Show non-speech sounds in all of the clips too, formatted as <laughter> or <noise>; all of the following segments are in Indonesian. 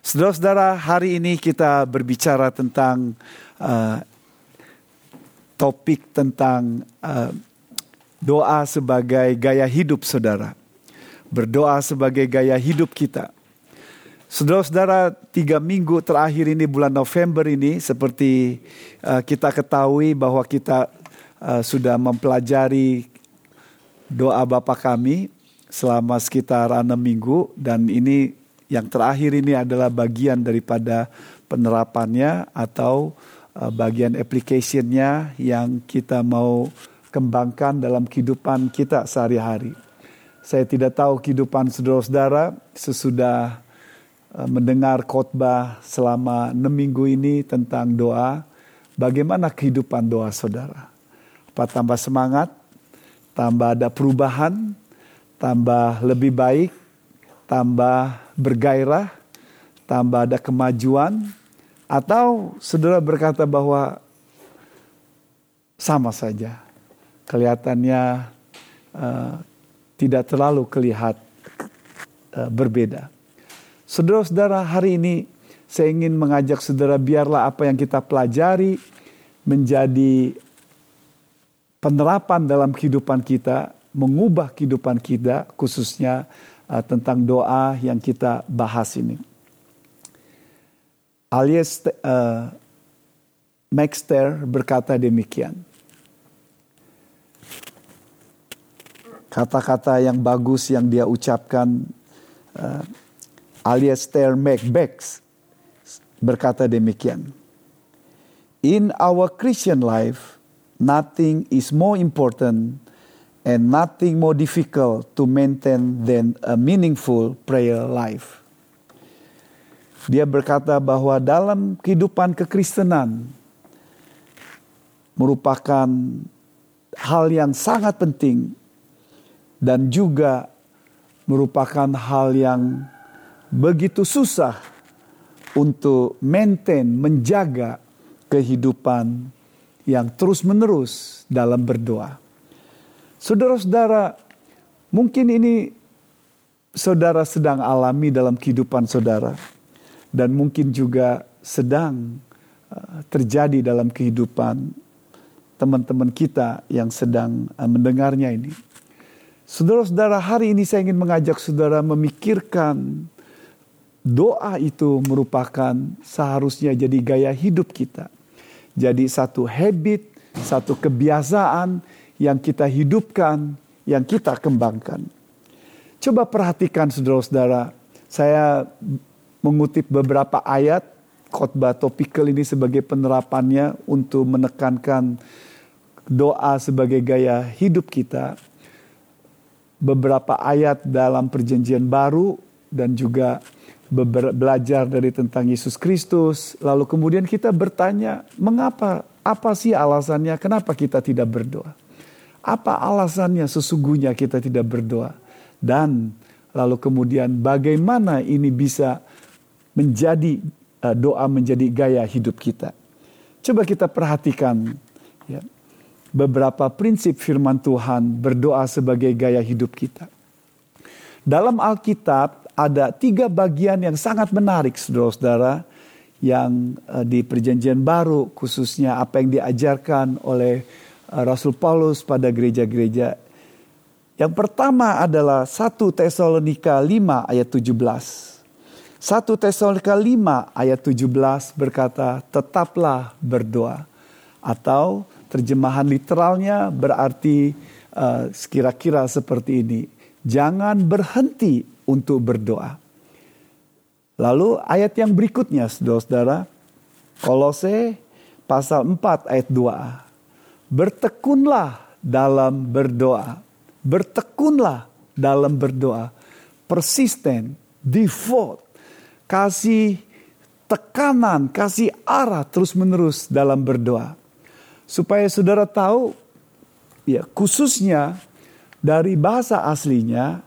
Saudara-saudara, hari ini kita berbicara tentang uh, topik tentang uh, doa sebagai gaya hidup saudara. Berdoa sebagai gaya hidup kita. Saudara-saudara, tiga minggu terakhir ini bulan November ini seperti uh, kita ketahui bahwa kita uh, sudah mempelajari doa Bapa kami selama sekitar enam minggu dan ini yang terakhir ini adalah bagian daripada penerapannya atau uh, bagian application-nya yang kita mau kembangkan dalam kehidupan kita sehari-hari. Saya tidak tahu kehidupan saudara-saudara sesudah Eh, mendengar khotbah selama enam minggu ini tentang doa, bagaimana kehidupan doa saudara? Apa tambah semangat, tambah ada perubahan, tambah lebih baik, tambah bergairah, tambah ada kemajuan, atau saudara berkata bahwa sama saja, kelihatannya uh, tidak terlalu kelihat uh, berbeda. Saudara-saudara, hari ini saya ingin mengajak saudara biarlah apa yang kita pelajari menjadi penerapan dalam kehidupan kita, mengubah kehidupan kita khususnya uh, tentang doa yang kita bahas ini. Alias uh, Maxter berkata demikian. Kata-kata yang bagus yang dia ucapkan uh, alias Ter Macbeth berkata demikian. In our Christian life, nothing is more important and nothing more difficult to maintain than a meaningful prayer life. Dia berkata bahwa dalam kehidupan kekristenan merupakan hal yang sangat penting dan juga merupakan hal yang begitu susah untuk maintain, menjaga kehidupan yang terus-menerus dalam berdoa. Saudara-saudara, mungkin ini saudara sedang alami dalam kehidupan saudara dan mungkin juga sedang uh, terjadi dalam kehidupan teman-teman kita yang sedang uh, mendengarnya ini. Saudara-saudara, hari ini saya ingin mengajak saudara memikirkan doa itu merupakan seharusnya jadi gaya hidup kita. Jadi satu habit, satu kebiasaan yang kita hidupkan, yang kita kembangkan. Coba perhatikan saudara-saudara, saya mengutip beberapa ayat khotbah topikal ini sebagai penerapannya untuk menekankan doa sebagai gaya hidup kita. Beberapa ayat dalam perjanjian baru dan juga belajar dari tentang Yesus Kristus, lalu kemudian kita bertanya, mengapa? Apa sih alasannya? Kenapa kita tidak berdoa? Apa alasannya sesungguhnya kita tidak berdoa? Dan lalu kemudian bagaimana ini bisa menjadi uh, doa menjadi gaya hidup kita? Coba kita perhatikan ya, beberapa prinsip firman Tuhan berdoa sebagai gaya hidup kita. Dalam Alkitab ada tiga bagian yang sangat menarik saudara-saudara yang uh, di perjanjian baru khususnya apa yang diajarkan oleh Rasul Paulus pada gereja-gereja. Yang pertama adalah 1 Tesalonika 5 ayat 17. 1 Tesalonika 5 ayat 17 berkata, "Tetaplah berdoa." Atau terjemahan literalnya berarti uh, kira-kira seperti ini. Jangan berhenti untuk berdoa. Lalu ayat yang berikutnya saudara-saudara. Kolose pasal 4 ayat 2. Bertekunlah dalam berdoa. Bertekunlah dalam berdoa. Persisten, default, kasih tekanan, kasih arah terus menerus dalam berdoa. Supaya saudara tahu, ya khususnya dari bahasa aslinya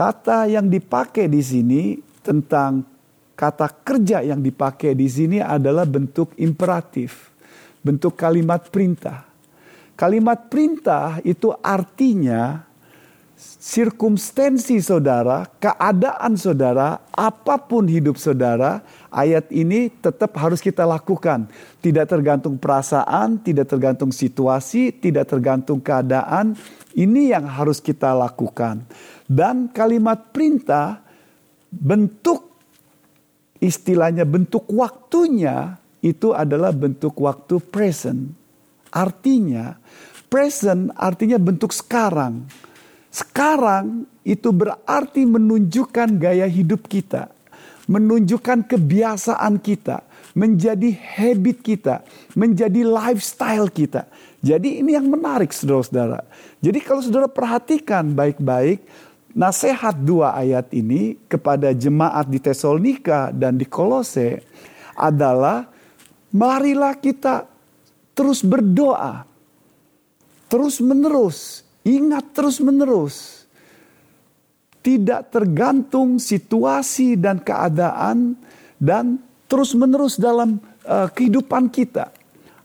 Kata yang dipakai di sini tentang kata kerja yang dipakai di sini adalah bentuk imperatif, bentuk kalimat perintah. Kalimat perintah itu artinya sirkumstensi saudara, keadaan saudara, apa pun hidup saudara, ayat ini tetap harus kita lakukan. Tidak tergantung perasaan, tidak tergantung situasi, tidak tergantung keadaan. Ini yang harus kita lakukan. Dan kalimat perintah, bentuk istilahnya bentuk waktunya itu adalah bentuk waktu present. Artinya, present artinya bentuk sekarang sekarang itu berarti menunjukkan gaya hidup kita, menunjukkan kebiasaan kita, menjadi habit kita, menjadi lifestyle kita. Jadi ini yang menarik saudara-saudara. Jadi kalau saudara perhatikan baik-baik, nasihat dua ayat ini kepada jemaat di Tesalonika dan di Kolose adalah marilah kita terus berdoa. Terus menerus Ingat terus-menerus. Tidak tergantung situasi dan keadaan dan terus-menerus dalam uh, kehidupan kita.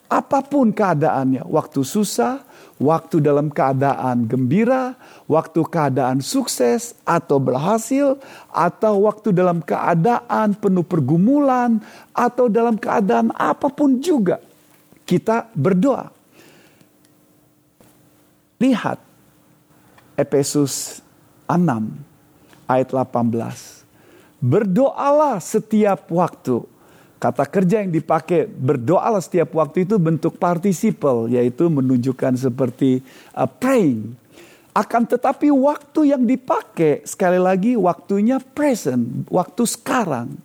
Apa pun keadaannya, waktu susah, waktu dalam keadaan gembira, waktu keadaan sukses atau berhasil, atau waktu dalam keadaan penuh pergumulan, atau dalam keadaan apa pun juga, kita berdoa. Lihat Efesus 6 ayat 18. Berdoalah setiap waktu. Kata kerja yang dipakai berdoalah setiap waktu itu bentuk participle yaitu menunjukkan seperti uh, praying. Akan tetapi waktu yang dipakai sekali lagi waktunya present, waktu sekarang.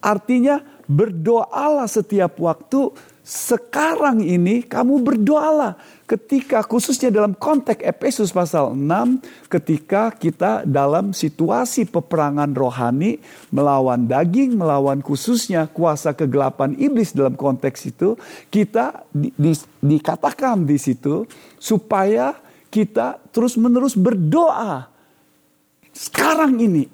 Artinya berdoalah setiap waktu sekarang ini kamu berdoalah ketika khususnya dalam konteks Efesus pasal 6 ketika kita dalam situasi peperangan rohani melawan daging, melawan khususnya kuasa kegelapan iblis dalam konteks itu kita di, di, dikatakan di situ supaya kita terus-menerus berdoa sekarang ini.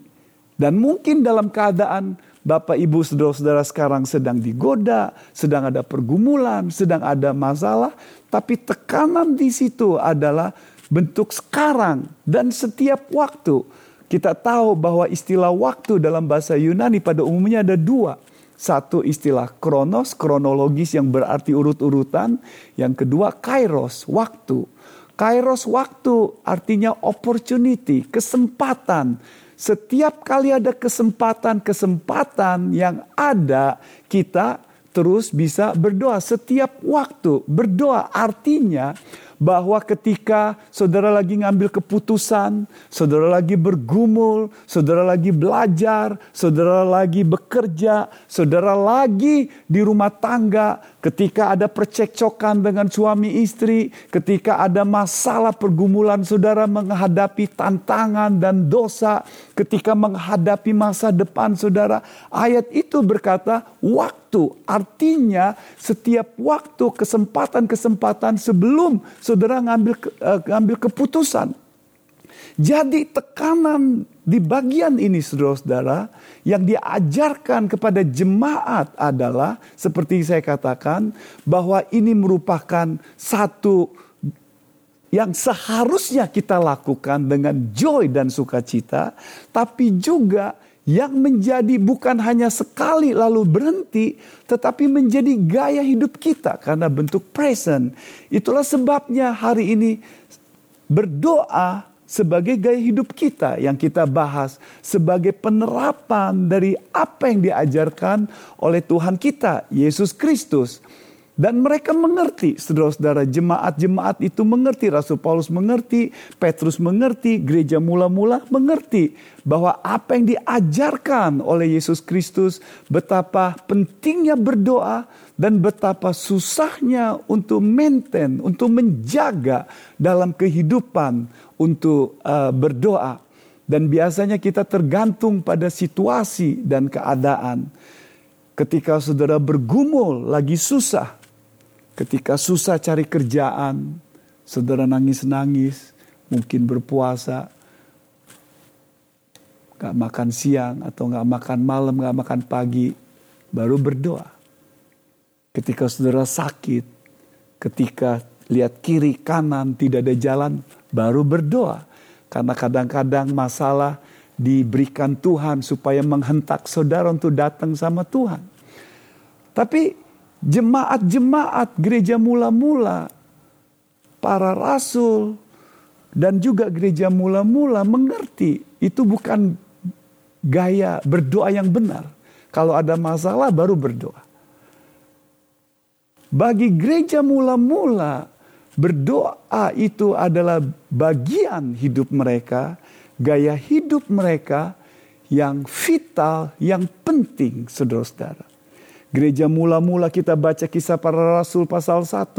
Dan mungkin dalam keadaan Bapak Ibu saudara-saudara sekarang sedang digoda, sedang ada pergumulan, sedang ada masalah, tapi tekanan di situ adalah bentuk sekarang dan setiap waktu. Kita tahu bahwa istilah waktu dalam bahasa Yunani pada umumnya ada dua. Satu istilah kronos, kronologis yang berarti urut-urutan. Yang kedua kairos, waktu. Kairos waktu artinya opportunity, kesempatan setiap kali ada kesempatan-kesempatan yang ada, kita terus bisa berdoa. Setiap waktu berdoa artinya bahwa ketika saudara lagi ngambil keputusan, saudara lagi bergumul, saudara lagi belajar, saudara lagi bekerja, saudara lagi di rumah tangga, ketika ada percekcokan dengan suami istri, ketika ada masalah pergumulan saudara menghadapi tantangan dan dosa, ketika menghadapi masa depan saudara, ayat itu berkata waktu, artinya setiap waktu kesempatan-kesempatan sebelum saudara ngambil uh, ngambil keputusan. Jadi tekanan di bagian ini saudara-saudara yang diajarkan kepada jemaat adalah seperti saya katakan bahwa ini merupakan satu yang seharusnya kita lakukan dengan joy dan sukacita tapi juga yang menjadi bukan hanya sekali lalu berhenti, tetapi menjadi gaya hidup kita karena bentuk present. Itulah sebabnya hari ini berdoa sebagai gaya hidup kita yang kita bahas sebagai penerapan dari apa yang diajarkan oleh Tuhan kita, Yesus Kristus. Dan mereka mengerti, saudara-saudara jemaat-jemaat itu mengerti, Rasul Paulus mengerti, Petrus mengerti, gereja mula-mula mengerti bahwa apa yang diajarkan oleh Yesus Kristus betapa pentingnya berdoa dan betapa susahnya untuk maintain, untuk menjaga dalam kehidupan untuk uh, berdoa. Dan biasanya kita tergantung pada situasi dan keadaan. Ketika saudara bergumul, lagi susah, Ketika susah cari kerjaan, saudara nangis-nangis, mungkin berpuasa, gak makan siang atau gak makan malam, gak makan pagi, baru berdoa. Ketika saudara sakit, ketika lihat kiri kanan tidak ada jalan, baru berdoa. Karena kadang-kadang masalah diberikan Tuhan supaya menghentak saudara untuk datang sama Tuhan. Tapi jemaat-jemaat gereja mula-mula, para rasul, dan juga gereja mula-mula mengerti itu bukan gaya berdoa yang benar. Kalau ada masalah baru berdoa. Bagi gereja mula-mula, berdoa itu adalah bagian hidup mereka, gaya hidup mereka yang vital, yang penting, saudara-saudara. Gereja mula-mula kita baca kisah para rasul pasal 1.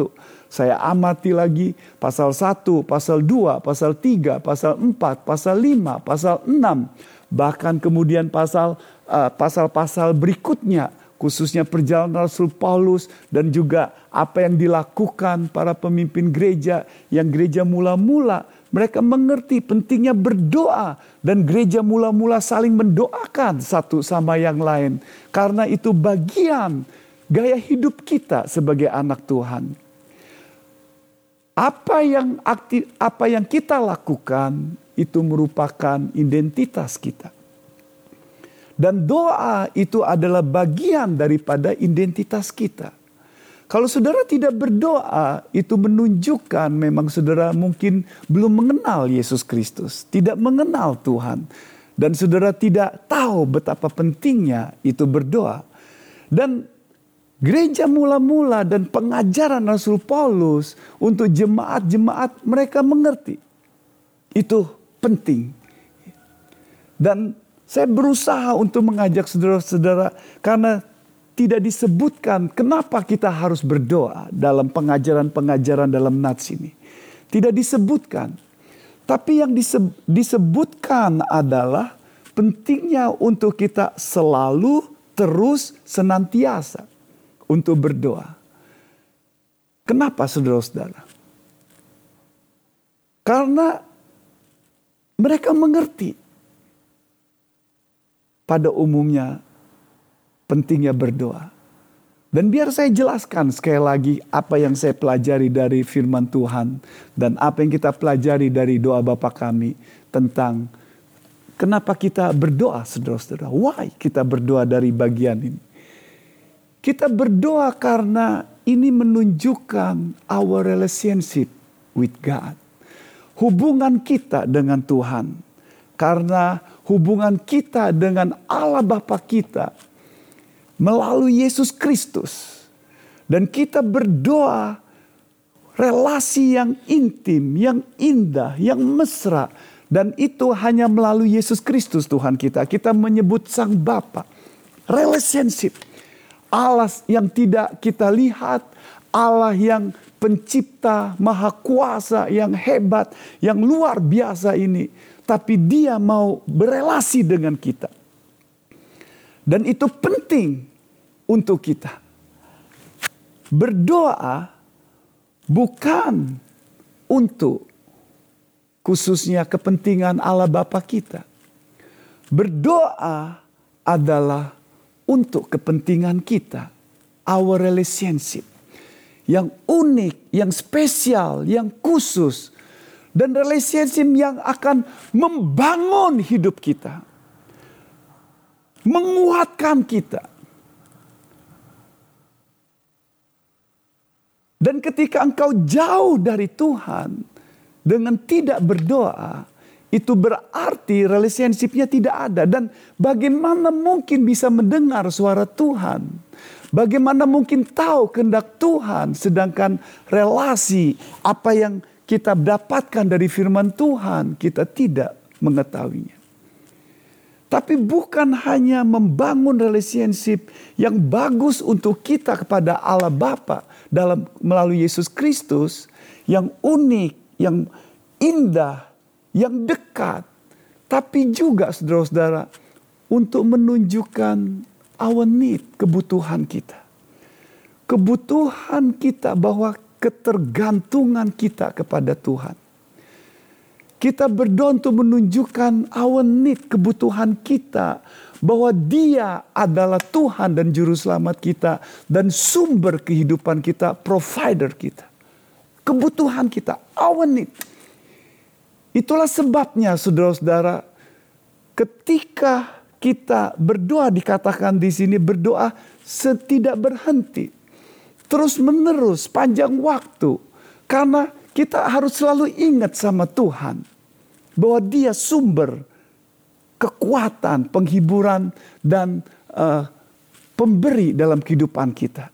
Saya amati lagi pasal 1, pasal 2, pasal 3, pasal 4, pasal 5, pasal 6. Bahkan kemudian pasal uh, pasal-pasal berikutnya khususnya perjalanan Rasul Paulus dan juga apa yang dilakukan para pemimpin gereja yang gereja mula-mula mereka mengerti pentingnya berdoa dan gereja mula-mula saling mendoakan satu sama yang lain karena itu bagian gaya hidup kita sebagai anak Tuhan. Apa yang aktif, apa yang kita lakukan itu merupakan identitas kita. Dan doa itu adalah bagian daripada identitas kita. Kalau saudara tidak berdoa, itu menunjukkan memang saudara mungkin belum mengenal Yesus Kristus, tidak mengenal Tuhan, dan saudara tidak tahu betapa pentingnya itu berdoa. Dan gereja mula-mula dan pengajaran Rasul Paulus untuk jemaat-jemaat mereka mengerti itu penting. Dan saya berusaha untuk mengajak saudara-saudara karena tidak disebutkan kenapa kita harus berdoa dalam pengajaran-pengajaran dalam nats ini. Tidak disebutkan. Tapi yang disebutkan adalah pentingnya untuk kita selalu terus senantiasa untuk berdoa. Kenapa saudara-saudara? Karena mereka mengerti pada umumnya pentingnya berdoa. Dan biar saya jelaskan sekali lagi apa yang saya pelajari dari firman Tuhan dan apa yang kita pelajari dari doa Bapa kami tentang kenapa kita berdoa saudara-saudara. Why kita berdoa dari bagian ini. Kita berdoa karena ini menunjukkan our relationship with God. Hubungan kita dengan Tuhan. Karena hubungan kita dengan Allah Bapa kita melalui Yesus Kristus. Dan kita berdoa relasi yang intim, yang indah, yang mesra. Dan itu hanya melalui Yesus Kristus Tuhan kita. Kita menyebut Sang Bapa. Relationship. Allah yang tidak kita lihat. Allah yang pencipta, maha kuasa, yang hebat, yang luar biasa ini tapi dia mau berelasi dengan kita. Dan itu penting untuk kita. Berdoa bukan untuk khususnya kepentingan Allah Bapa kita. Berdoa adalah untuk kepentingan kita, our relationship yang unik, yang spesial, yang khusus dan relationship yang akan membangun hidup kita, menguatkan kita. Dan ketika engkau jauh dari Tuhan dengan tidak berdoa, itu berarti relationshipnya tidak ada. Dan bagaimana mungkin bisa mendengar suara Tuhan? Bagaimana mungkin tahu kehendak Tuhan sedangkan relasi apa yang kita dapatkan dari firman Tuhan, kita tidak mengetahuinya. Tapi bukan hanya membangun relationship yang bagus untuk kita kepada Allah Bapa dalam melalui Yesus Kristus yang unik, yang indah, yang dekat, tapi juga saudara-saudara untuk menunjukkan our need, kebutuhan kita. Kebutuhan kita bahwa ketergantungan kita kepada Tuhan. Kita berdoa untuk menunjukkan our need, kebutuhan kita. Bahwa dia adalah Tuhan dan Juru Selamat kita. Dan sumber kehidupan kita, provider kita. Kebutuhan kita, our need. Itulah sebabnya saudara-saudara ketika kita berdoa dikatakan di sini berdoa setidak berhenti. Terus menerus panjang waktu. Karena kita harus selalu ingat sama Tuhan. Bahwa dia sumber kekuatan, penghiburan dan uh, pemberi dalam kehidupan kita.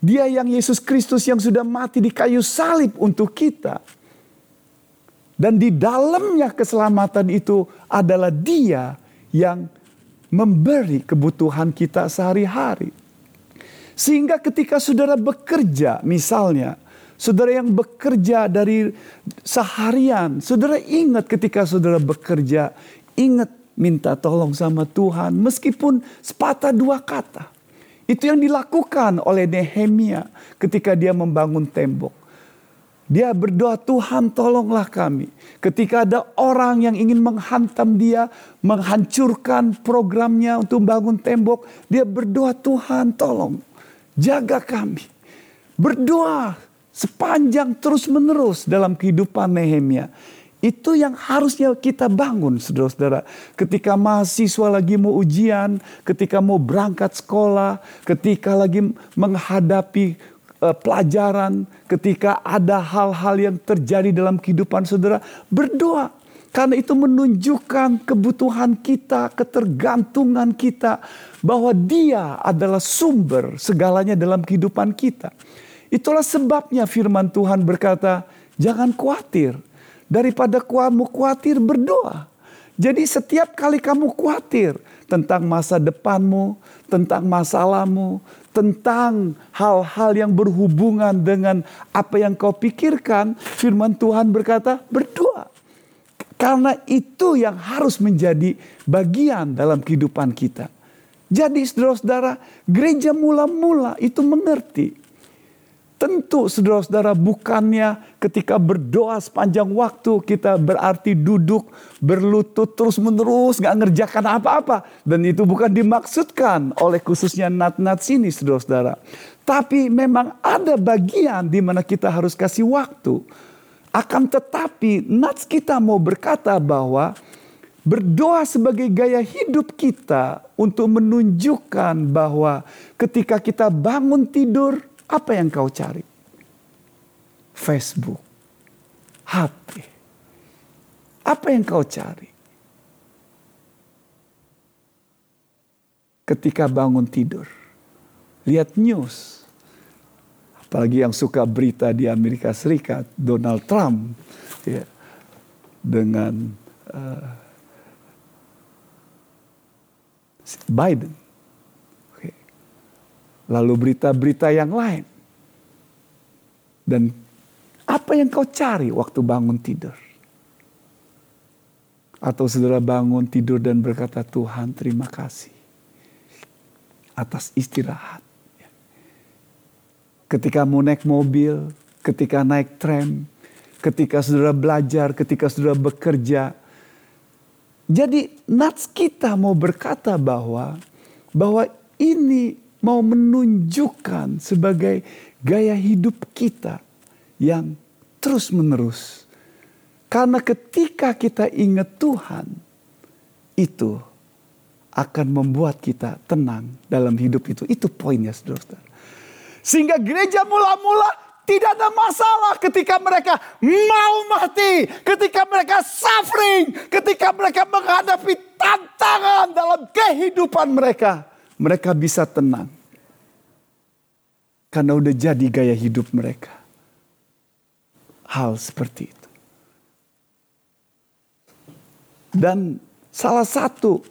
Dia yang Yesus Kristus yang sudah mati di kayu salib untuk kita dan di dalamnya keselamatan itu adalah Dia yang memberi kebutuhan kita sehari-hari. Sehingga ketika saudara bekerja, misalnya, saudara yang bekerja dari seharian, saudara ingat ketika saudara bekerja, ingat minta tolong sama Tuhan, meskipun sepatah dua kata. Itu yang dilakukan oleh Nehemia ketika dia membangun tembok. Dia berdoa, Tuhan tolonglah kami. Ketika ada orang yang ingin menghantam dia, menghancurkan programnya untuk bangun tembok, dia berdoa, Tuhan tolong, jaga kami. Berdoa sepanjang terus menerus dalam kehidupan Nehemia. Itu yang harusnya kita bangun saudara-saudara. Ketika mahasiswa lagi mau ujian, ketika mau berangkat sekolah, ketika lagi menghadapi uh, pelajaran, ketika ada hal-hal yang terjadi dalam kehidupan saudara, berdoa. Karena itu menunjukkan kebutuhan kita, ketergantungan kita, bahwa Dia adalah sumber segalanya dalam kehidupan kita. Itulah sebabnya firman Tuhan berkata, "Jangan khawatir, daripada kamu khawatir, berdoa." Jadi, setiap kali kamu khawatir tentang masa depanmu, tentang masalahmu, tentang hal-hal yang berhubungan dengan apa yang kau pikirkan, firman Tuhan berkata, berdoa. Karena itu yang harus menjadi bagian dalam kehidupan kita. Jadi saudara-saudara, gereja mula-mula itu mengerti Tentu saudara-saudara bukannya ketika berdoa sepanjang waktu kita berarti duduk berlutut terus menerus gak ngerjakan apa-apa. Dan itu bukan dimaksudkan oleh khususnya nat-nat sini saudara-saudara. Tapi memang ada bagian di mana kita harus kasih waktu. Akan tetapi nats kita mau berkata bahwa berdoa sebagai gaya hidup kita untuk menunjukkan bahwa ketika kita bangun tidur apa yang kau cari? Facebook, HP. Apa yang kau cari? Ketika bangun tidur, lihat news. Apalagi yang suka berita di Amerika Serikat, Donald Trump ya, dengan uh, Biden lalu berita-berita yang lain. Dan apa yang kau cari waktu bangun tidur? Atau saudara bangun tidur dan berkata, Tuhan terima kasih atas istirahat. Ketika mau naik mobil, ketika naik tram, ketika saudara belajar, ketika saudara bekerja. Jadi nats kita mau berkata bahwa bahwa ini mau menunjukkan sebagai gaya hidup kita yang terus-menerus. Karena ketika kita ingat Tuhan, itu akan membuat kita tenang dalam hidup itu. Itu poinnya saudara-saudara. Sehingga gereja mula-mula tidak ada masalah ketika mereka mau mati, ketika mereka suffering, ketika mereka menghadapi tantangan dalam kehidupan mereka. Mereka bisa tenang. Karena udah jadi gaya hidup mereka. Hal seperti itu. Dan salah satu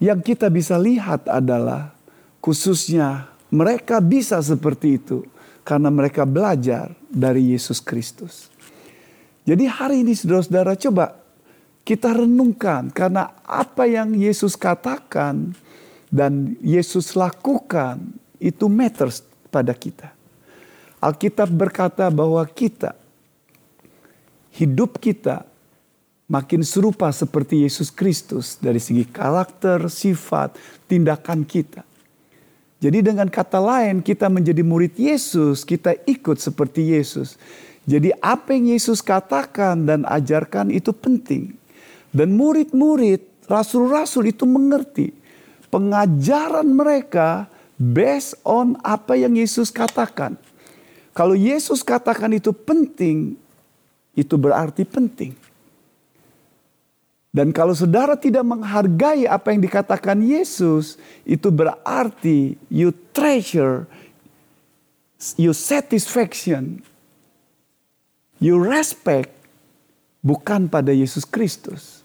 yang kita bisa lihat adalah khususnya mereka bisa seperti itu karena mereka belajar dari Yesus Kristus. Jadi hari ini saudara-saudara coba kita renungkan karena apa yang Yesus katakan dan Yesus lakukan itu matters pada kita. Alkitab berkata bahwa kita, hidup kita makin serupa seperti Yesus Kristus dari segi karakter, sifat, tindakan kita. Jadi dengan kata lain kita menjadi murid Yesus, kita ikut seperti Yesus. Jadi apa yang Yesus katakan dan ajarkan itu penting. Dan murid-murid, rasul-rasul itu mengerti. Pengajaran mereka based on apa yang Yesus katakan. Kalau Yesus katakan itu penting, itu berarti penting. Dan kalau saudara tidak menghargai apa yang dikatakan Yesus, itu berarti you treasure, you satisfaction, you respect bukan pada Yesus Kristus.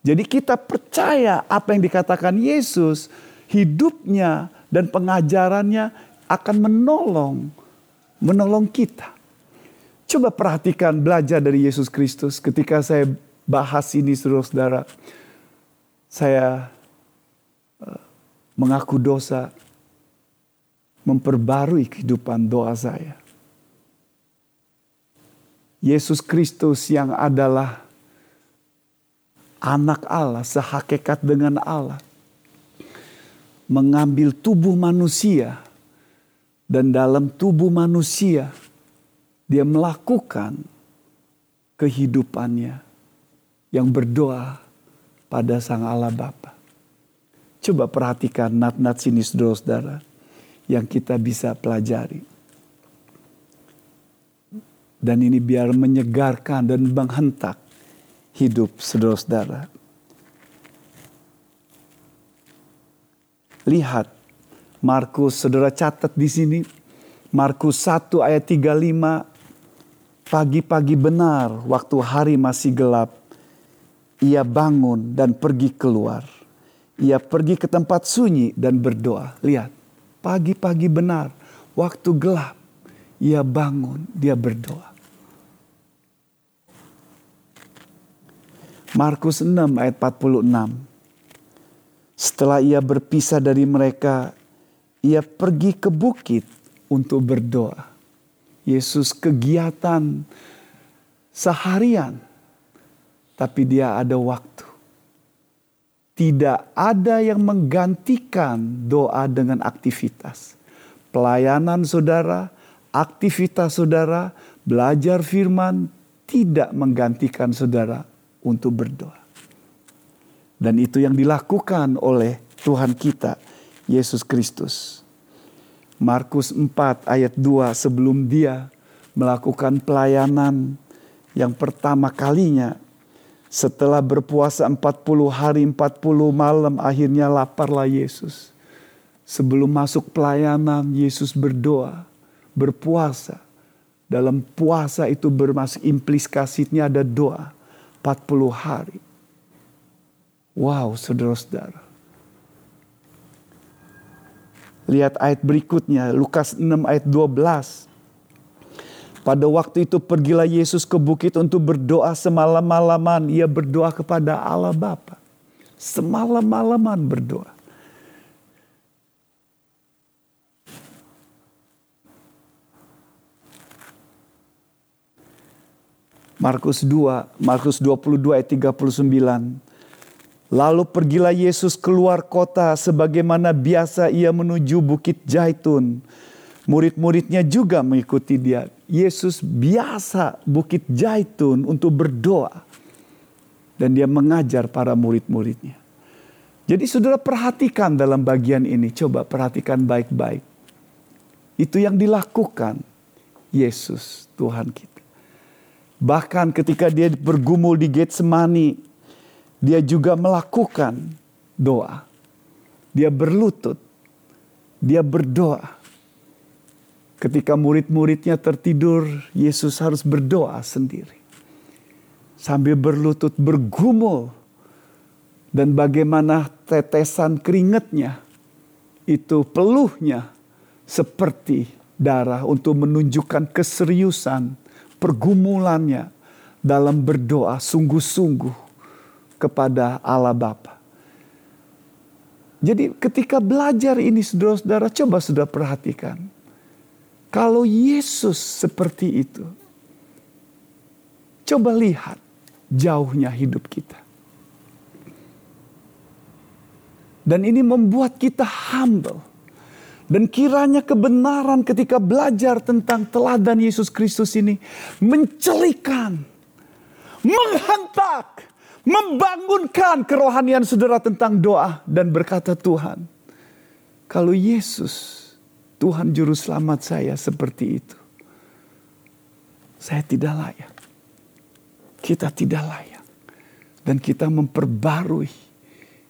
Jadi kita percaya apa yang dikatakan Yesus, hidupnya dan pengajarannya akan menolong menolong kita. Coba perhatikan belajar dari Yesus Kristus ketika saya bahas ini saudara-saudara. Saya uh, mengaku dosa, memperbarui kehidupan doa saya. Yesus Kristus yang adalah anak Allah, sehakikat dengan Allah. Mengambil tubuh manusia dan dalam tubuh manusia dia melakukan kehidupannya yang berdoa pada Sang Allah Bapa. Coba perhatikan nat-nat sini saudara-saudara yang kita bisa pelajari. Dan ini biar menyegarkan dan menghentak hidup saudara-saudara. Lihat Markus, saudara catat di sini. Markus 1 ayat 35. Pagi-pagi benar waktu hari masih gelap ia bangun dan pergi keluar. Ia pergi ke tempat sunyi dan berdoa. Lihat, pagi-pagi benar, waktu gelap, ia bangun, dia berdoa. Markus 6 ayat 46. Setelah ia berpisah dari mereka, ia pergi ke bukit untuk berdoa. Yesus kegiatan seharian tapi dia ada waktu. Tidak ada yang menggantikan doa dengan aktivitas. Pelayanan saudara, aktivitas saudara, belajar firman tidak menggantikan saudara untuk berdoa. Dan itu yang dilakukan oleh Tuhan kita, Yesus Kristus. Markus 4 ayat 2 sebelum dia melakukan pelayanan yang pertama kalinya setelah berpuasa 40 hari 40 malam akhirnya laparlah Yesus. Sebelum masuk pelayanan Yesus berdoa, berpuasa. Dalam puasa itu bermasuk implikasinya ada doa 40 hari. Wow, saudara-saudara. Lihat ayat berikutnya, Lukas 6 ayat 12. Pada waktu itu pergilah Yesus ke bukit untuk berdoa semalam-malaman. Ia berdoa kepada Allah Bapa. Semalam-malaman berdoa. Markus 2, Markus 22 ayat 39. Lalu pergilah Yesus keluar kota sebagaimana biasa ia menuju bukit Jaitun. Murid-muridnya juga mengikuti dia. Yesus biasa bukit Jaitun untuk berdoa. Dan dia mengajar para murid-muridnya. Jadi saudara perhatikan dalam bagian ini. Coba perhatikan baik-baik. Itu yang dilakukan Yesus Tuhan kita. Bahkan ketika dia bergumul di Getsemani. Dia juga melakukan doa. Dia berlutut. Dia berdoa Ketika murid-muridnya tertidur, Yesus harus berdoa sendiri. Sambil berlutut bergumul. Dan bagaimana tetesan keringatnya itu peluhnya seperti darah untuk menunjukkan keseriusan pergumulannya dalam berdoa sungguh-sungguh kepada Allah Bapa. Jadi ketika belajar ini saudara-saudara coba sudah perhatikan. Kalau Yesus seperti itu, coba lihat jauhnya hidup kita. Dan ini membuat kita humble. Dan kiranya kebenaran ketika belajar tentang teladan Yesus Kristus ini mencelikan, menghantak, membangunkan kerohanian saudara tentang doa dan berkata Tuhan, kalau Yesus Tuhan juru selamat saya seperti itu, saya tidak layak. Kita tidak layak. Dan kita memperbarui,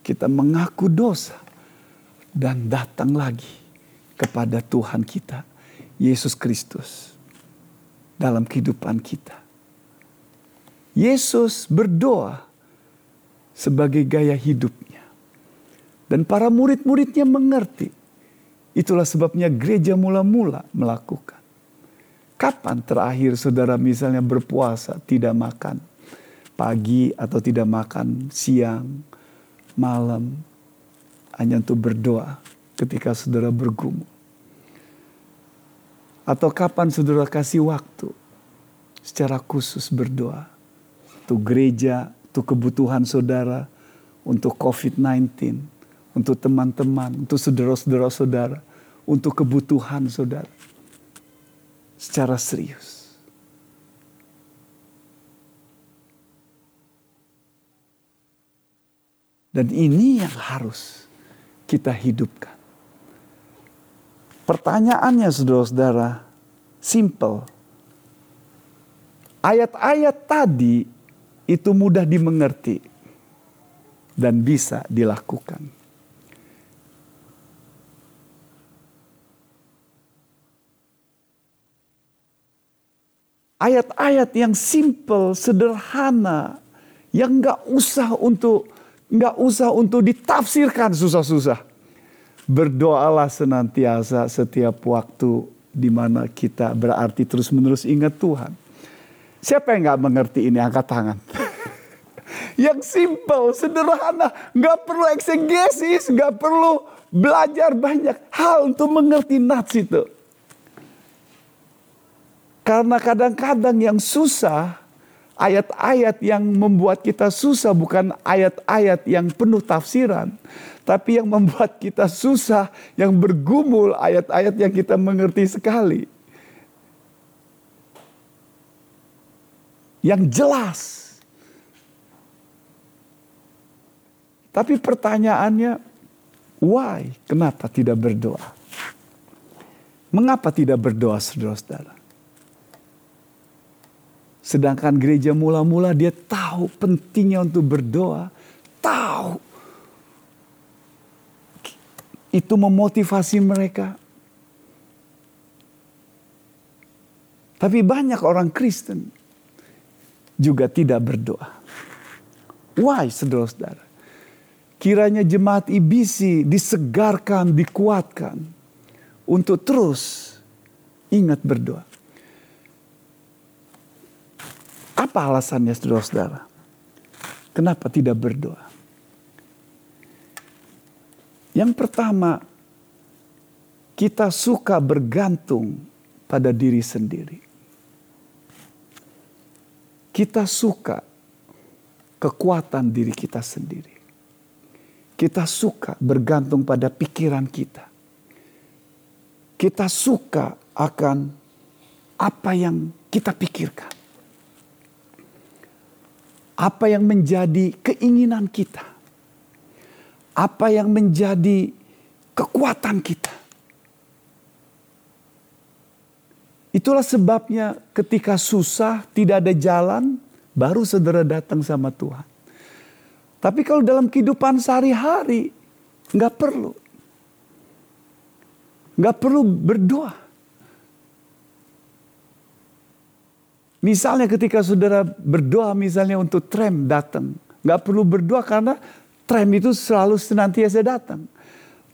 kita mengaku dosa dan datang lagi kepada Tuhan kita, Yesus Kristus, dalam kehidupan kita. Yesus berdoa sebagai gaya hidupnya, dan para murid-muridnya mengerti. Itulah sebabnya gereja mula-mula melakukan. Kapan terakhir saudara misalnya berpuasa tidak makan? Pagi atau tidak makan? Siang, malam, hanya untuk berdoa ketika saudara bergumul? Atau kapan saudara kasih waktu secara khusus berdoa? Untuk gereja, untuk kebutuhan saudara, untuk COVID-19, untuk teman-teman, untuk saudara-saudara saudara, untuk kebutuhan saudara secara serius. Dan ini yang harus kita hidupkan. Pertanyaannya saudara-saudara, simple. Ayat-ayat tadi itu mudah dimengerti dan bisa dilakukan. Ayat-ayat yang simple, sederhana, yang nggak usah untuk nggak usah untuk ditafsirkan susah-susah Berdoalah senantiasa setiap waktu di mana kita berarti terus-menerus ingat Tuhan. Siapa yang nggak mengerti ini angkat tangan. <laughs> yang simple, sederhana, nggak perlu eksegesis, nggak perlu belajar banyak hal untuk mengerti nats itu. Karena kadang-kadang yang susah, ayat-ayat yang membuat kita susah bukan ayat-ayat yang penuh tafsiran, tapi yang membuat kita susah, yang bergumul ayat-ayat yang kita mengerti sekali. Yang jelas. Tapi pertanyaannya, why? Kenapa tidak berdoa? Mengapa tidak berdoa saudara-saudara? Sedangkan gereja mula-mula dia tahu pentingnya untuk berdoa. Tahu itu memotivasi mereka. Tapi banyak orang Kristen juga tidak berdoa. Why, saudara-saudara? Kiranya jemaat IBC disegarkan, dikuatkan untuk terus ingat berdoa. Apa alasannya saudara-saudara? Kenapa tidak berdoa? Yang pertama, kita suka bergantung pada diri sendiri. Kita suka kekuatan diri kita sendiri. Kita suka bergantung pada pikiran kita. Kita suka akan apa yang kita pikirkan. Apa yang menjadi keinginan kita apa yang menjadi kekuatan kita. Itulah sebabnya ketika susah, tidak ada jalan, baru saudara datang sama Tuhan. Tapi kalau dalam kehidupan sehari-hari, nggak perlu. Nggak perlu berdoa. Misalnya ketika saudara berdoa misalnya untuk tram datang. Nggak perlu berdoa karena Tram itu selalu senantiasa datang.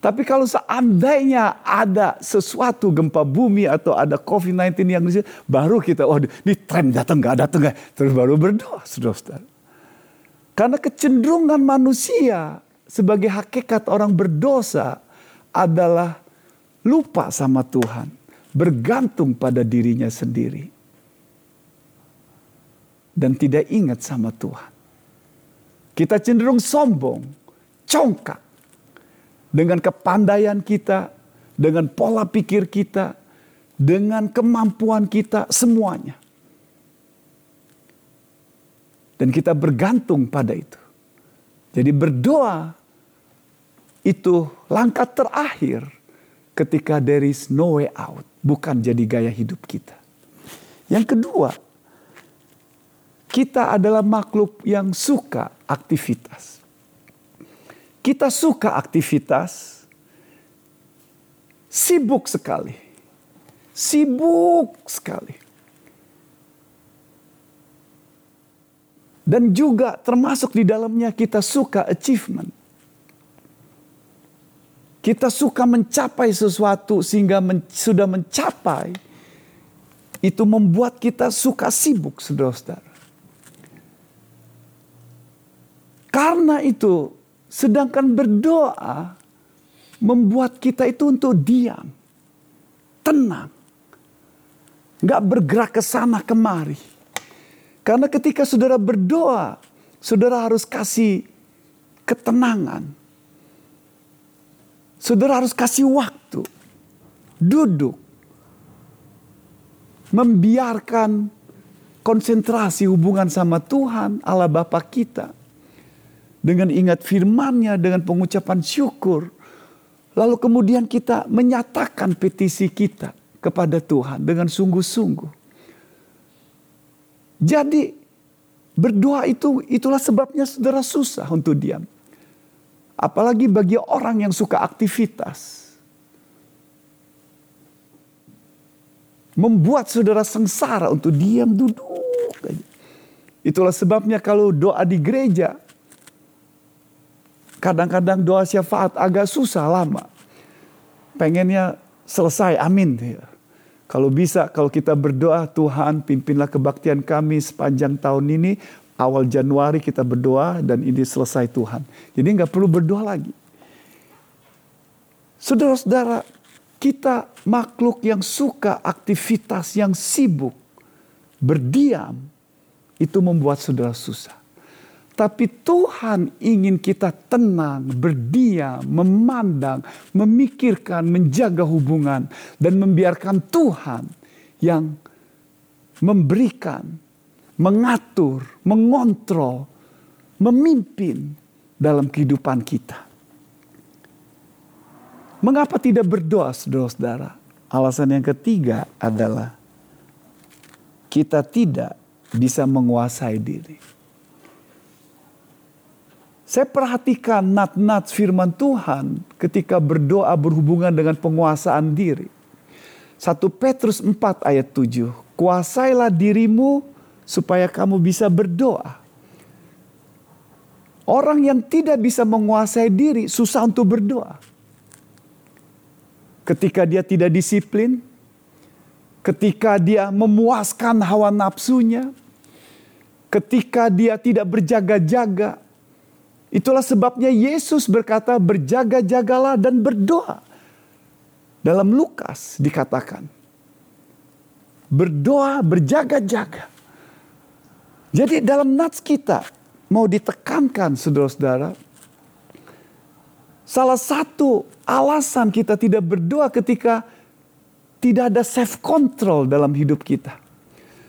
Tapi kalau seandainya ada sesuatu gempa bumi atau ada COVID-19 yang di baru kita, oh ini tram datang nggak datang nggak, terus baru berdoa, saudara. Karena kecenderungan manusia sebagai hakikat orang berdosa adalah lupa sama Tuhan, bergantung pada dirinya sendiri, dan tidak ingat sama Tuhan. Kita cenderung sombong, congkak. Dengan kepandaian kita, dengan pola pikir kita, dengan kemampuan kita, semuanya. Dan kita bergantung pada itu. Jadi berdoa itu langkah terakhir ketika there is no way out. Bukan jadi gaya hidup kita. Yang kedua, kita adalah makhluk yang suka aktivitas. Kita suka aktivitas, sibuk sekali. Sibuk sekali. Dan juga termasuk di dalamnya kita suka achievement. Kita suka mencapai sesuatu sehingga men, sudah mencapai. Itu membuat kita suka sibuk, saudara-saudara. Karena itu, sedangkan berdoa membuat kita itu untuk diam, tenang, nggak bergerak ke sana kemari. Karena ketika saudara berdoa, saudara harus kasih ketenangan. Saudara harus kasih waktu, duduk, membiarkan konsentrasi hubungan sama Tuhan, Allah Bapa kita dengan ingat firman-Nya, dengan pengucapan syukur. Lalu kemudian kita menyatakan petisi kita kepada Tuhan dengan sungguh-sungguh. Jadi berdoa itu itulah sebabnya saudara susah untuk diam. Apalagi bagi orang yang suka aktivitas. Membuat saudara sengsara untuk diam duduk. Itulah sebabnya kalau doa di gereja Kadang-kadang doa syafaat agak susah lama. Pengennya selesai, amin. Kalau bisa, kalau kita berdoa, Tuhan pimpinlah kebaktian kami sepanjang tahun ini. Awal Januari kita berdoa dan ini selesai Tuhan. Jadi nggak perlu berdoa lagi. Saudara-saudara, kita makhluk yang suka aktivitas yang sibuk, berdiam, itu membuat saudara susah. Tapi Tuhan ingin kita tenang, berdiam, memandang, memikirkan, menjaga hubungan, dan membiarkan Tuhan yang memberikan, mengatur, mengontrol, memimpin dalam kehidupan kita. Mengapa tidak berdoa, saudara-saudara? Alasan yang ketiga adalah kita tidak bisa menguasai diri. Saya perhatikan nat-nat firman Tuhan ketika berdoa berhubungan dengan penguasaan diri. 1 Petrus 4 ayat 7. Kuasailah dirimu supaya kamu bisa berdoa. Orang yang tidak bisa menguasai diri susah untuk berdoa. Ketika dia tidak disiplin, ketika dia memuaskan hawa nafsunya, ketika dia tidak berjaga-jaga, Itulah sebabnya Yesus berkata berjaga-jagalah dan berdoa. Dalam Lukas dikatakan. Berdoa, berjaga-jaga. Jadi dalam nats kita mau ditekankan saudara-saudara. Salah satu alasan kita tidak berdoa ketika tidak ada self control dalam hidup kita.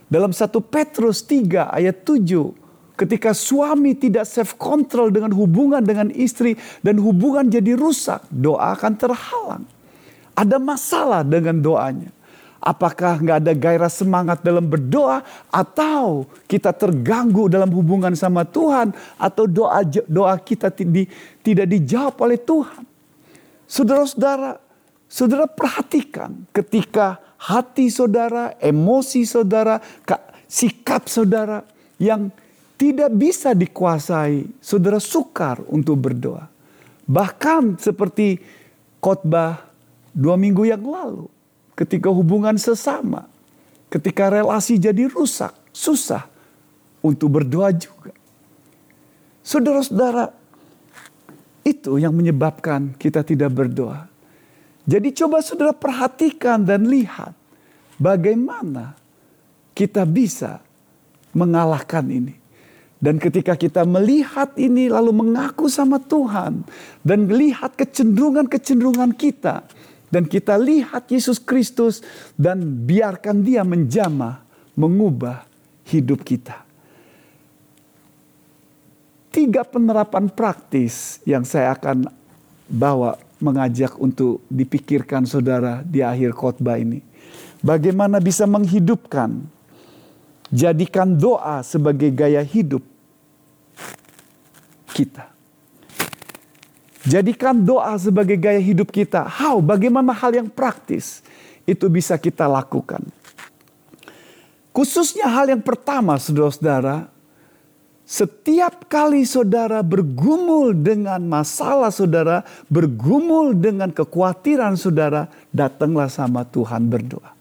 Dalam 1 Petrus 3 ayat 7 Ketika suami tidak self control dengan hubungan dengan istri dan hubungan jadi rusak, doa akan terhalang. Ada masalah dengan doanya. Apakah nggak ada gairah semangat dalam berdoa atau kita terganggu dalam hubungan sama Tuhan atau doa doa kita tidak dijawab oleh Tuhan. Saudara-saudara, saudara perhatikan ketika hati saudara, emosi saudara, sikap saudara yang tidak bisa dikuasai. Saudara sukar untuk berdoa. Bahkan seperti khotbah dua minggu yang lalu. Ketika hubungan sesama. Ketika relasi jadi rusak. Susah untuk berdoa juga. Saudara-saudara, itu yang menyebabkan kita tidak berdoa. Jadi coba saudara perhatikan dan lihat bagaimana kita bisa mengalahkan ini. Dan ketika kita melihat ini lalu mengaku sama Tuhan dan melihat kecenderungan-kecenderungan kita, Dan kita lihat Yesus Kristus dan biarkan dia menjamah, mengubah hidup kita. Tiga penerapan praktis yang saya akan bawa mengajak untuk dipikirkan saudara di akhir khotbah ini. Bagaimana bisa menghidupkan, jadikan doa sebagai gaya hidup kita. Jadikan doa sebagai gaya hidup kita. How? Bagaimana hal yang praktis itu bisa kita lakukan? Khususnya hal yang pertama, saudara-saudara, setiap kali saudara bergumul dengan masalah saudara, bergumul dengan kekhawatiran saudara, datanglah sama Tuhan berdoa.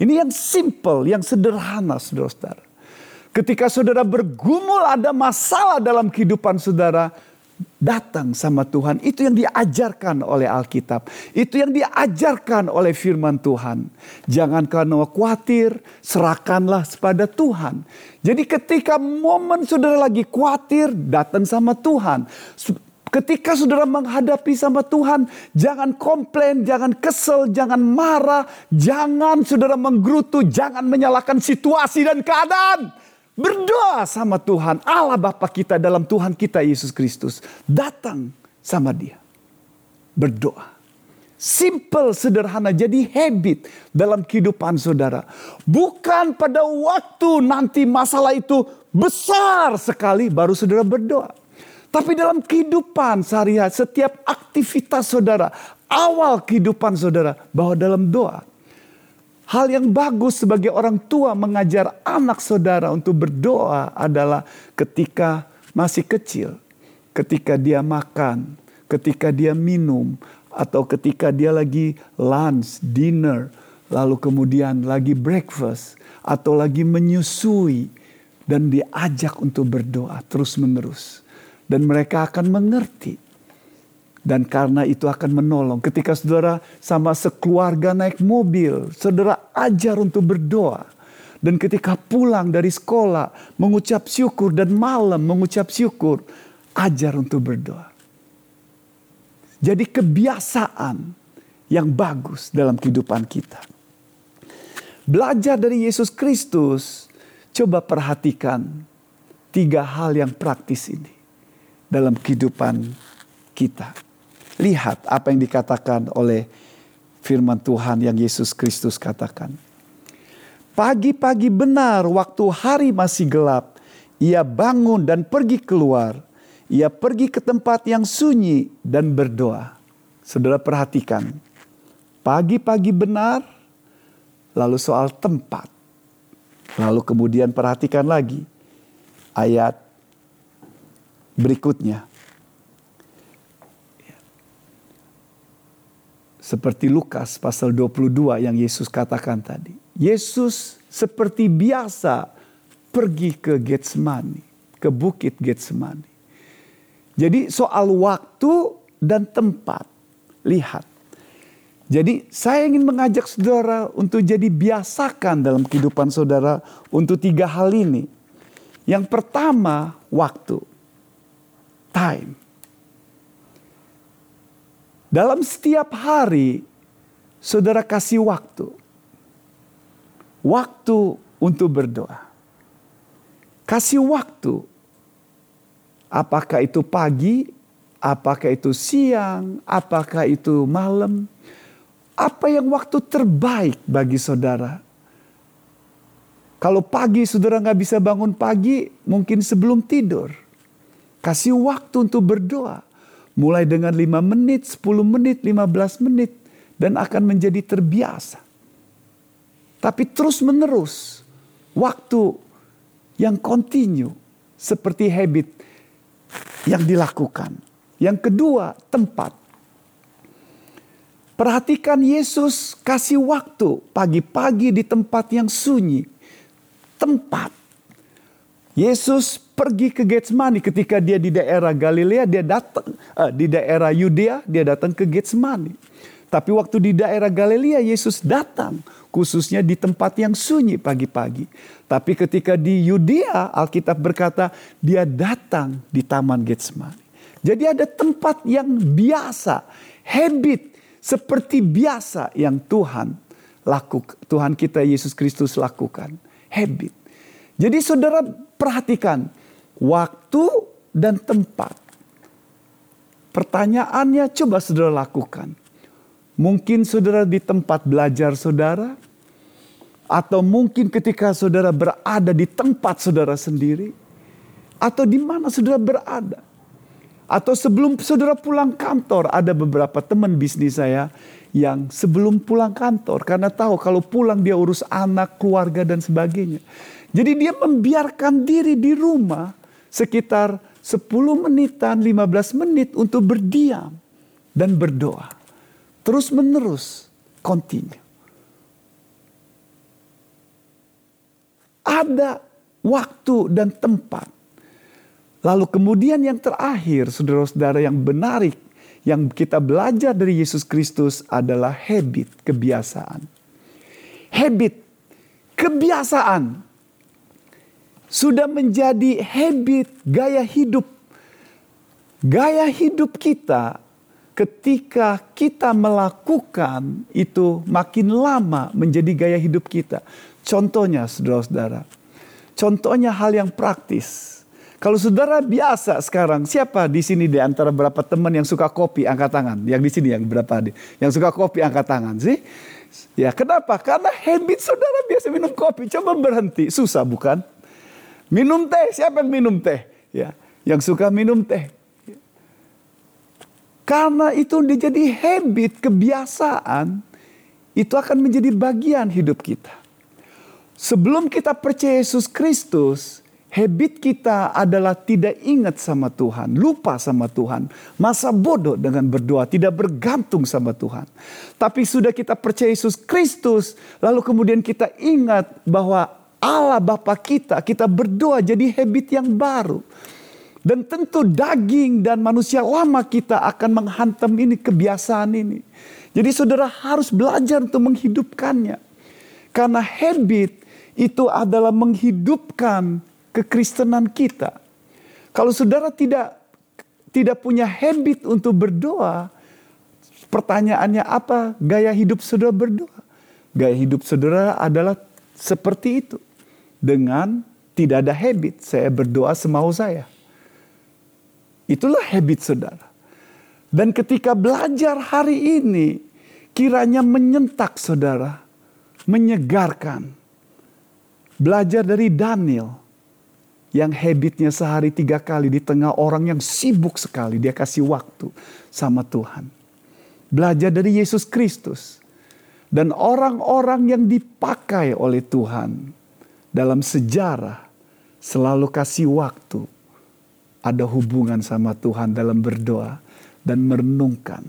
Ini yang simple, yang sederhana, saudara-saudara. Ketika saudara bergumul ada masalah dalam kehidupan saudara, datang sama Tuhan. Itu yang diajarkan oleh Alkitab. Itu yang diajarkan oleh firman Tuhan. Jangan karena khawatir, serahkanlah kepada Tuhan. Jadi ketika momen saudara lagi khawatir, datang sama Tuhan. Ketika saudara menghadapi sama Tuhan, jangan komplain, jangan kesel, jangan marah, jangan saudara menggerutu, jangan menyalahkan situasi dan keadaan. Berdoa sama Tuhan, Allah Bapa kita dalam Tuhan kita Yesus Kristus. Datang sama dia. Berdoa. Simple, sederhana, jadi habit dalam kehidupan saudara. Bukan pada waktu nanti masalah itu besar sekali baru saudara berdoa. Tapi dalam kehidupan sehari-hari, setiap aktivitas saudara, awal kehidupan saudara, bahwa dalam doa Hal yang bagus sebagai orang tua mengajar anak saudara untuk berdoa adalah ketika masih kecil, ketika dia makan, ketika dia minum, atau ketika dia lagi lunch, dinner, lalu kemudian lagi breakfast, atau lagi menyusui, dan diajak untuk berdoa terus-menerus, dan mereka akan mengerti dan karena itu akan menolong. Ketika saudara sama sekeluarga naik mobil, saudara ajar untuk berdoa. Dan ketika pulang dari sekolah, mengucap syukur dan malam mengucap syukur, ajar untuk berdoa. Jadi kebiasaan yang bagus dalam kehidupan kita. Belajar dari Yesus Kristus, coba perhatikan tiga hal yang praktis ini dalam kehidupan kita. Lihat apa yang dikatakan oleh firman Tuhan yang Yesus Kristus katakan. Pagi-pagi benar waktu hari masih gelap, ia bangun dan pergi keluar. Ia pergi ke tempat yang sunyi dan berdoa. Saudara perhatikan, pagi-pagi benar, lalu soal tempat. Lalu kemudian perhatikan lagi ayat berikutnya. Seperti Lukas pasal 22 yang Yesus katakan tadi. Yesus seperti biasa pergi ke Getsemani, ke bukit Getsemani. Jadi soal waktu dan tempat, lihat. Jadi saya ingin mengajak saudara untuk jadi biasakan dalam kehidupan saudara untuk tiga hal ini. Yang pertama, waktu. Time. Dalam setiap hari, saudara kasih waktu. Waktu untuk berdoa. Kasih waktu. Apakah itu pagi, apakah itu siang, apakah itu malam. Apa yang waktu terbaik bagi saudara? Kalau pagi saudara nggak bisa bangun pagi, mungkin sebelum tidur. Kasih waktu untuk berdoa Mulai dengan 5 menit, 10 menit, 15 menit. Dan akan menjadi terbiasa. Tapi terus menerus. Waktu yang kontinu. Seperti habit yang dilakukan. Yang kedua, tempat. Perhatikan Yesus kasih waktu pagi-pagi di tempat yang sunyi. Tempat. Yesus pergi ke Getsemani ketika dia di daerah Galilea, dia datang uh, di daerah Yudea, dia datang ke Getsemani. Tapi waktu di daerah Galilea Yesus datang khususnya di tempat yang sunyi pagi-pagi. Tapi ketika di Yudea Alkitab berkata dia datang di taman Getsemani. Jadi ada tempat yang biasa, habit seperti biasa yang Tuhan lakukan, Tuhan kita Yesus Kristus lakukan. Habit. Jadi saudara perhatikan waktu dan tempat. Pertanyaannya coba saudara lakukan. Mungkin saudara di tempat belajar saudara, atau mungkin ketika saudara berada di tempat saudara sendiri, atau di mana saudara berada. Atau sebelum saudara pulang kantor, ada beberapa teman bisnis saya yang sebelum pulang kantor, karena tahu kalau pulang dia urus anak, keluarga, dan sebagainya. Jadi dia membiarkan diri di rumah sekitar 10 menitan, 15 menit untuk berdiam dan berdoa. Terus menerus, continue. Ada waktu dan tempat Lalu kemudian yang terakhir, saudara-saudara yang menarik, yang kita belajar dari Yesus Kristus adalah habit, kebiasaan. Habit, kebiasaan sudah menjadi habit, gaya hidup. Gaya hidup kita ketika kita melakukan itu makin lama menjadi gaya hidup kita. Contohnya saudara-saudara, contohnya hal yang praktis kalau saudara biasa sekarang, siapa di sini di antara berapa teman yang suka kopi angkat tangan? Yang di sini yang berapa di? Yang suka kopi angkat tangan sih? Ya kenapa? Karena habit saudara biasa minum kopi. Coba berhenti, susah bukan? Minum teh, siapa yang minum teh? Ya, yang suka minum teh. Karena itu menjadi habit, kebiasaan, itu akan menjadi bagian hidup kita. Sebelum kita percaya Yesus Kristus, Habit kita adalah tidak ingat sama Tuhan, lupa sama Tuhan, masa bodoh dengan berdoa, tidak bergantung sama Tuhan. Tapi sudah kita percaya Yesus Kristus, lalu kemudian kita ingat bahwa Allah Bapa kita, kita berdoa jadi habit yang baru. Dan tentu daging dan manusia lama kita akan menghantam ini kebiasaan ini. Jadi saudara harus belajar untuk menghidupkannya. Karena habit itu adalah menghidupkan kekristenan kita. Kalau saudara tidak tidak punya habit untuk berdoa, pertanyaannya apa gaya hidup saudara berdoa? Gaya hidup saudara adalah seperti itu. Dengan tidak ada habit, saya berdoa semau saya. Itulah habit saudara. Dan ketika belajar hari ini, kiranya menyentak saudara, menyegarkan. Belajar dari Daniel, yang habitnya sehari tiga kali di tengah orang yang sibuk sekali. Dia kasih waktu sama Tuhan. Belajar dari Yesus Kristus. Dan orang-orang yang dipakai oleh Tuhan dalam sejarah selalu kasih waktu. Ada hubungan sama Tuhan dalam berdoa dan merenungkan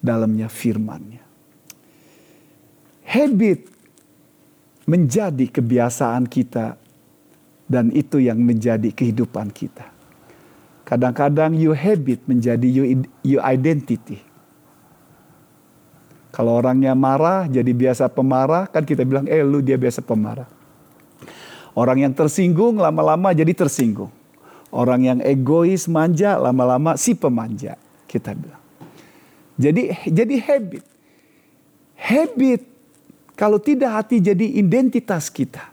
dalamnya firmannya. Habit menjadi kebiasaan kita dan itu yang menjadi kehidupan kita. Kadang-kadang you habit menjadi you, you identity. Kalau orangnya marah jadi biasa pemarah, kan kita bilang, eh lu dia biasa pemarah. Orang yang tersinggung lama-lama jadi tersinggung. Orang yang egois, manja, lama-lama si pemanja. Kita bilang. Jadi jadi habit. Habit kalau tidak hati jadi identitas kita.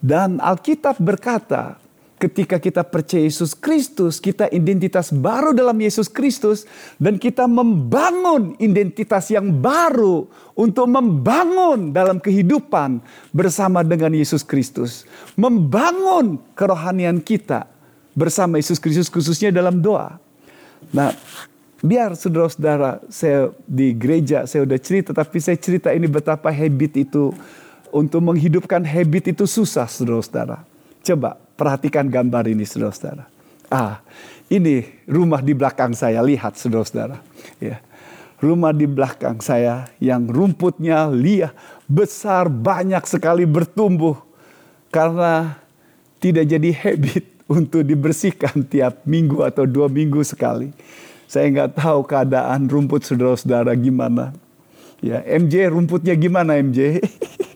Dan Alkitab berkata, ketika kita percaya Yesus Kristus, kita identitas baru dalam Yesus Kristus, dan kita membangun identitas yang baru untuk membangun dalam kehidupan bersama dengan Yesus Kristus, membangun kerohanian kita bersama Yesus Kristus, khususnya dalam doa. Nah, biar saudara-saudara, saya di gereja saya udah cerita, tapi saya cerita ini betapa habit itu untuk menghidupkan habit itu susah, saudara-saudara. Coba perhatikan gambar ini, saudara-saudara. Ah, ini rumah di belakang saya, lihat saudara-saudara. Ya. Rumah di belakang saya yang rumputnya liah, besar, banyak sekali bertumbuh. Karena tidak jadi habit <laughs> untuk dibersihkan tiap minggu atau dua minggu sekali. Saya nggak tahu keadaan rumput saudara-saudara gimana. Ya, MJ rumputnya gimana MJ? <laughs>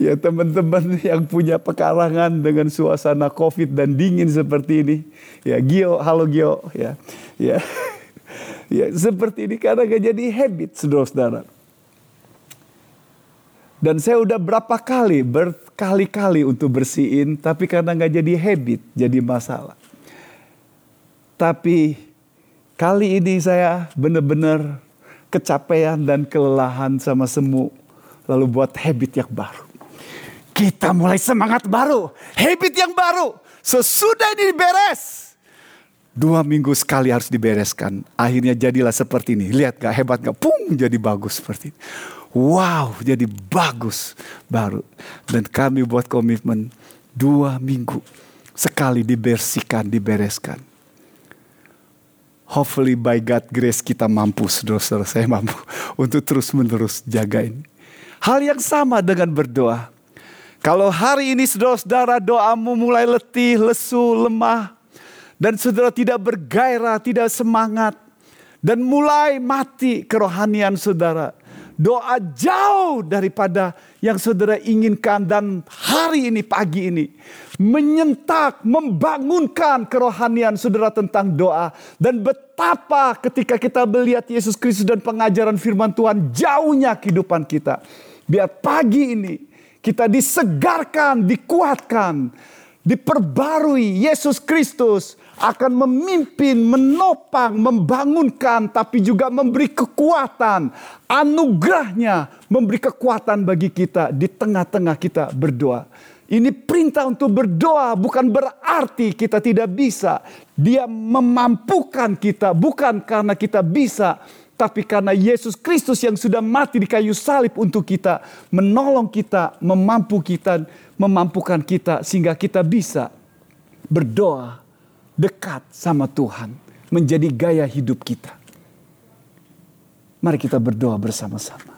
ya teman-teman yang punya pekarangan dengan suasana covid dan dingin seperti ini ya Gio halo Gio ya ya <laughs> Ya, seperti ini karena gak jadi habit, saudara-saudara. Dan saya udah berapa kali, berkali-kali untuk bersihin, tapi karena gak jadi habit, jadi masalah. Tapi kali ini saya benar-benar kecapean dan kelelahan sama semu. Lalu buat habit yang baru. Kita mulai semangat baru, habit yang baru. Sesudah ini beres, Dua minggu sekali harus dibereskan. Akhirnya jadilah seperti ini. Lihat gak hebat gak? Pung jadi bagus seperti ini. Wow jadi bagus baru. Dan kami buat komitmen dua minggu sekali dibersihkan, dibereskan. Hopefully by God grace kita mampu, saudara-saudara saya mampu <laughs> untuk terus menerus jagain. Hal yang sama dengan berdoa. Kalau hari ini saudara-saudara doamu mulai letih, lesu, lemah, dan saudara tidak bergairah, tidak semangat. Dan mulai mati kerohanian saudara. Doa jauh daripada yang saudara inginkan dan hari ini, pagi ini. Menyentak, membangunkan kerohanian saudara tentang doa. Dan betapa ketika kita melihat Yesus Kristus dan pengajaran firman Tuhan jauhnya kehidupan kita. Biar pagi ini kita disegarkan, dikuatkan, diperbarui Yesus Kristus akan memimpin, menopang, membangunkan, tapi juga memberi kekuatan. Anugerahnya memberi kekuatan bagi kita di tengah-tengah kita berdoa. Ini perintah untuk berdoa bukan berarti kita tidak bisa. Dia memampukan kita bukan karena kita bisa, tapi karena Yesus Kristus yang sudah mati di kayu salib untuk kita, menolong kita, memampu kita, memampukan kita sehingga kita bisa berdoa dekat sama Tuhan menjadi gaya hidup kita. Mari kita berdoa bersama-sama.